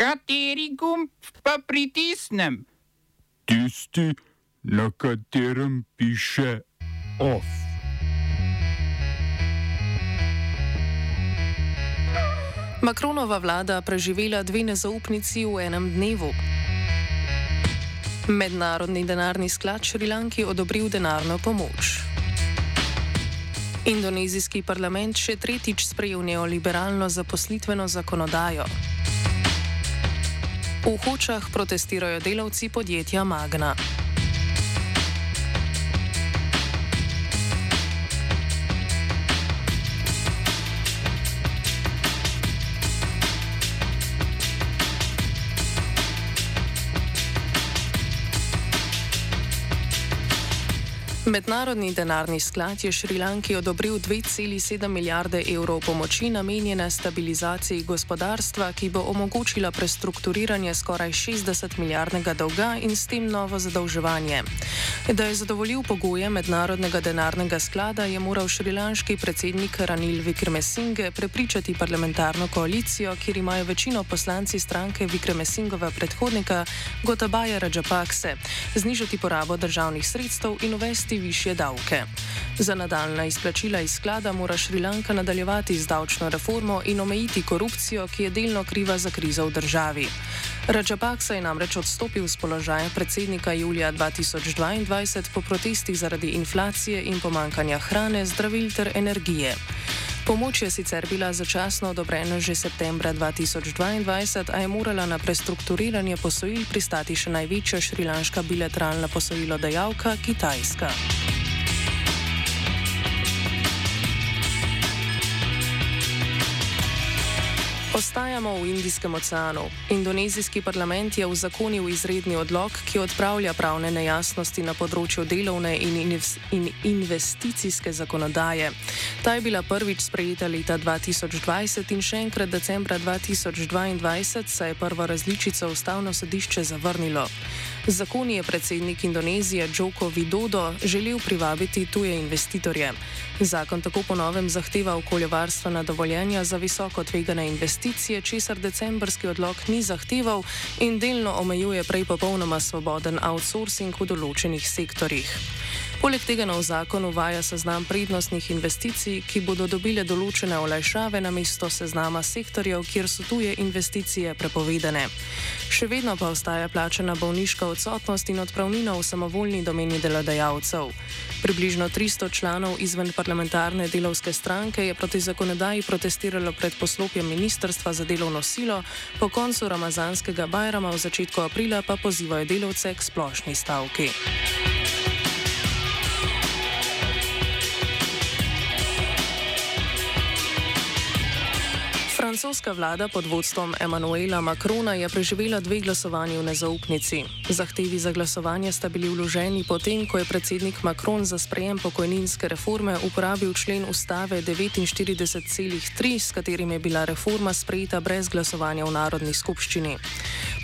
Kateri gumb pa pritisnem? Tisti, na katerem piše OF. Makronova vlada preživela dve nezaupnici v enem dnevu. Mednarodni denarni sklad Šrilanki odobril denarno pomoč. Indonezijski parlament še tretjič sprejel neoliberalno zaposlitveno zakonodajo. V Hočah protestirajo delavci podjetja Magna. Mednarodni denarni sklad je Šrilanki odobril 2,7 milijarde evrov pomoči namenjene stabilizaciji gospodarstva, ki bo omogočila prestrukturiranje skoraj 60 milijardnega dolga in s tem novo zadolževanje. Da je zadovoljil pogoje Mednarodnega denarnega sklada, je moral šrilanški predsednik Ranil Vikremesinghe prepričati parlamentarno koalicijo, kjer imajo večino poslanci stranke Vikremesingova predhodnika Gotabaja Rajapakse, znižati porabo državnih sredstev in uvesti više davke. Za nadaljna izplačila iz sklada mora Šrilanka nadaljevati z davčno reformo in omejiti korupcijo, ki je delno kriva za krizo v državi. Rajapaksa je namreč odstopil z položaja predsednika julija 2022 po protestih zaradi inflacije in pomankanja hrane, zdravil ter energije. Pomoč je sicer bila začasno odobrena že septembra 2022, a je morala na prestrukturiranje posojil pristati še največja šrilanška bilateralna posojilodajalka Kitajska. Ostajamo v Indijskem oceanu. Indonezijski parlament je uzakonil izredni odlog, ki odpravlja pravne nejasnosti na področju delovne in, in investicijske zakonodaje. Ta je bila prvič sprejeta leta 2020 in še enkrat decembra 2022 se je prvo različico ustavno sodišče zavrnilo. Z zakoni je predsednik Indonezije Joko Widodo želel privabiti tuje investitorje. Zakon tako ponovem zahteva okoljevarstvena dovoljenja za visoko tvegane investicije, česar decembrski odlog ni zahteval in delno omejuje prej popolnoma svoboden outsourcing v določenih sektorjih. Poleg tega nov zakon uvaja seznam prednostnih investicij, ki bodo dobile določene olajšave na mesto seznama sektorjev, kjer so tuje investicije prepovedane. Še vedno pa ostaja plačena bolniška odsotnost in odpravnina v samovoljni domeni delodajalcev. Približno 300 članov izven parlamentarne delovske stranke je proti zakonodaji protestiralo pred poslopjem Ministrstva za delovno silo, po koncu ramazanskega bajrama v začetku aprila pa pozivajo delovce k splošni stavki. Francoska vlada pod vodstvom Emanuela Macrona je preživela dve glasovanji v nezaupnici. Zahtevi za glasovanje sta bili vloženi potem, ko je predsednik Macron za sprejem pokojninske reforme uporabil člen ustave 49,3, s katerim je bila reforma sprejeta brez glasovanja v Narodni skupščini.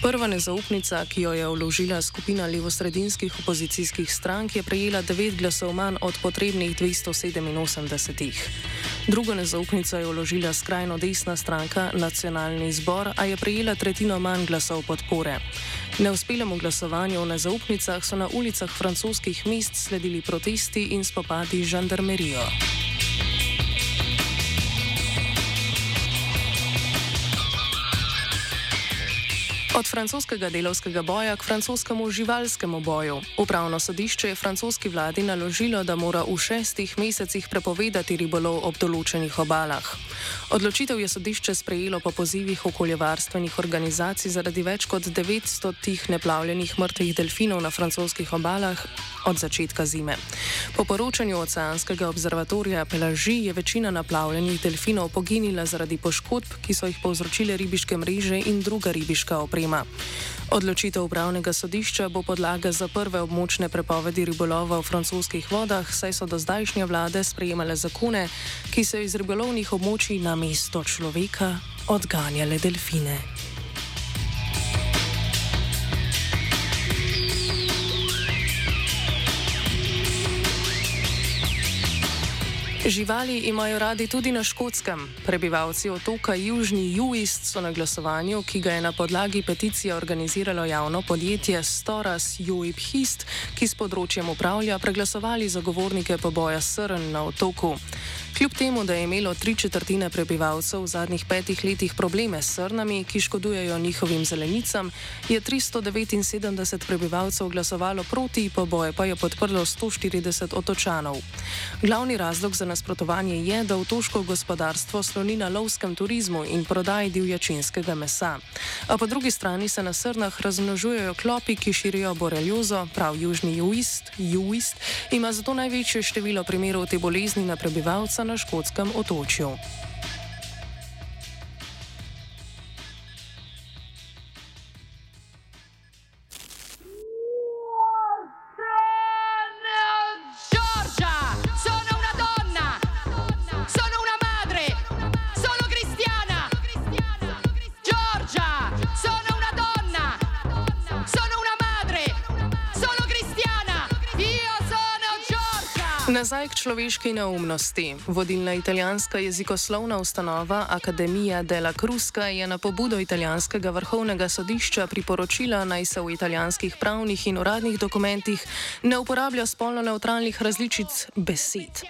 Prva nezaupnica, ki jo je vložila skupina levosredinskih opozicijskih strank, je prejela devet glasov manj od potrebnih 287. Drugo nezaupnico je vložila skrajno desna stranka Nacionalni zbor, a je prejela tretjino manj glasov podpore. Neuspelemu glasovanju o nezaupnicah so na ulicah francoskih mest sledili protesti in spopadi z žandarmerijo. Od francoskega delovskega boja k francoskemu živalskemu boju. Upravno sodišče je francoski vladi naložilo, da mora v šestih mesecih prepovedati ribolov ob določenih obalah. Odločitev je sodišče sprejelo po pozivih okoljevarstvenih organizacij zaradi več kot 900 tih neplavljenih mrtvih delfinov na francoskih obalah od začetka zime. Po poročanju oceanskega observatorija Pelaži je večina naplavljenih delfinov poginila zaradi poškodb, ki so jih povzročile ribiške mreže in druga ribiška oprema problema. Odločitev upravnega sodišča bo podlaga za prve območne prepovedi ribolova v francoskih vodah, saj so do zdajšnje vlade sprejemale zakone, ki so iz ribolovnih območij na mesto človeka odganjale delfine. Živali imajo radi tudi na škotskem. Prebivalci otoka Južni Juist so na glasovanju, ki ga je na podlagi peticije organiziralo javno podjetje Storas Juip Hist, ki s področjem upravlja, preglasovali zagovornike poboja srn na otoku. Kljub temu, da je imelo tri četrtine prebivalcev v zadnjih petih letih probleme s srnami, ki škodujejo njihovim zelenicam, je 379 prebivalcev glasovalo proti, poboje pa je podprlo 140 otočanov. Glavni razlog za nasprotovanje je, da otoško gospodarstvo sloni na lovskem turizmu in prodaji divjačinskega mesa. A po drugi strani se na srnah razmnožujejo klopi, ki širijo boreliozo, prav južni juist, juist ima zato največje število primerov te bolezni na prebivalca na škotskem otočju. Nazaj k človeški neumnosti. Vodilna italijanska jezikoslovna ustanova Akademija della Crusca je na pobudo italijanskega vrhovnega sodišča priporočila, naj se v italijanskih pravnih in uradnih dokumentih ne uporablja spolno neutralnih različic besed.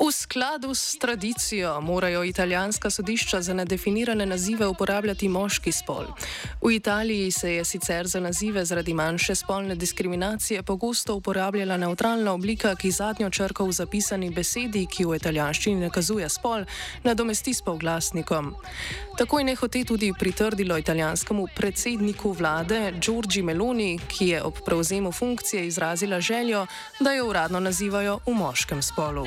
V skladu s tradicijo morajo italijanska sodišča za nedefinirane nazive uporabljati moški spol. V Italiji se je sicer za nazive zaradi manjše spolne diskriminacije pogosto uporabljala neutralna oblika, ki zadnjo črko v zapisani besedi, ki v italijanščini nakazuje spol, nadomesti s polglasnikom. Tako je nehote tudi pritrdilo italijanskemu predsedniku vlade Giorgi Meloni, ki je ob prevzemu funkcije izrazila željo, da jo uradno nazivajo v moškem spolu.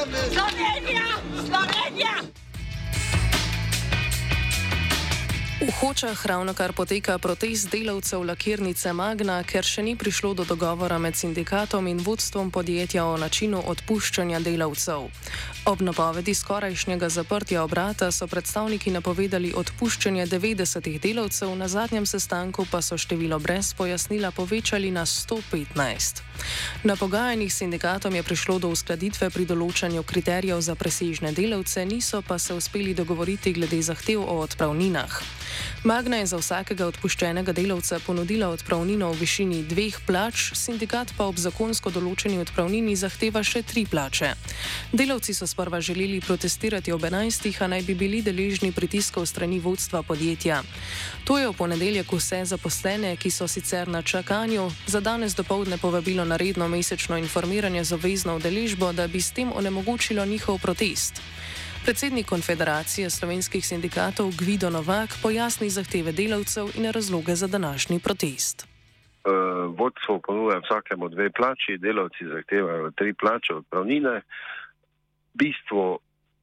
Slovenia! Slovenia! Hočah ravno kar poteka protest delavcev lakirnice Magna, ker še ni prišlo do dogovora med sindikatom in vodstvom podjetja o načinu odpuščanja delavcev. Ob napovedi skorajšnjega zaprtja obrata so predstavniki napovedali odpuščanje 90 delavcev, na zadnjem sestanku pa so število brez pojasnila povečali na 115. Na pogajanjih sindikatom je prišlo do uskladitve pri določanju kriterijev za presežne delavce, niso pa se uspeli dogovoriti glede zahtev o odpravninah. Magna je za vsakega odpuščenega delavca ponudila odpravnino v višini dveh plač, sindikat pa ob zakonsko določeni odpravnini zahteva še tri plače. Delavci so sprva želeli protestirati ob 11. a naj bi bili deležni pritiskov strani vodstva podjetja. To je v ponedeljek vse zaposlene, ki so sicer na čakanju, za danes dopoledne povabilo na redno mesečno informiranje z obvezno udeležbo, da bi s tem onemogočilo njihov protest. Predsednik Konfederacije slovenskih sindikatov Gvido Novak pojasni zahteve delavcev in razloge za današnji protest. Uh, vodstvo ponuja vsakemu dve plači, delavci zahtevajo tri plače odpravnine. Bistvo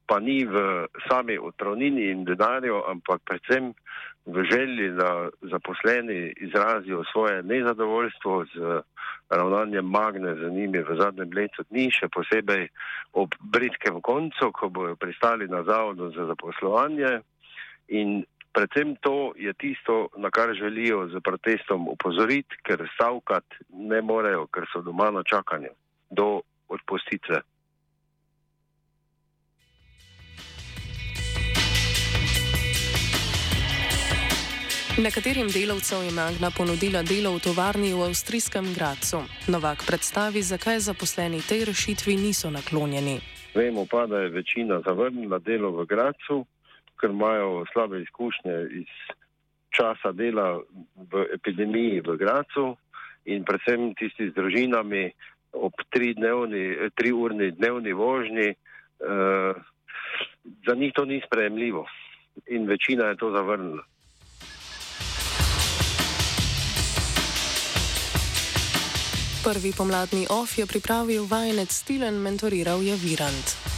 pa ni v sami odpravnini in denarju, ampak predvsem v želji, da zaposleni izrazijo svoje nezadovoljstvo z ravnanjem magne z njimi v zadnjem letu dni, še posebej ob britkem koncu, ko bojo pristali na zavodu za zaposlovanje. In predvsem to je tisto, na kar želijo z protestom upozoriti, ker stavkati ne morejo, ker so doma na čakanju do odpustitve. Nekaterim delavcev je Magna ponudila delo v tovarni v avstrijskem Gracu. Novak predstavi, zakaj zaposleni tej rešitvi niso naklonjeni. Vemo pa, da je večina zavrnila delo v Gracu, ker imajo slabe izkušnje iz časa dela v epidemiji v Gracu in predvsem tisti z družinami ob triurni tri dnevni vožnji, eh, za njih to ni sprejemljivo in večina je to zavrnila. Prvi pomladni off je pripravil vajenec Stilen, mentoriral je Virant.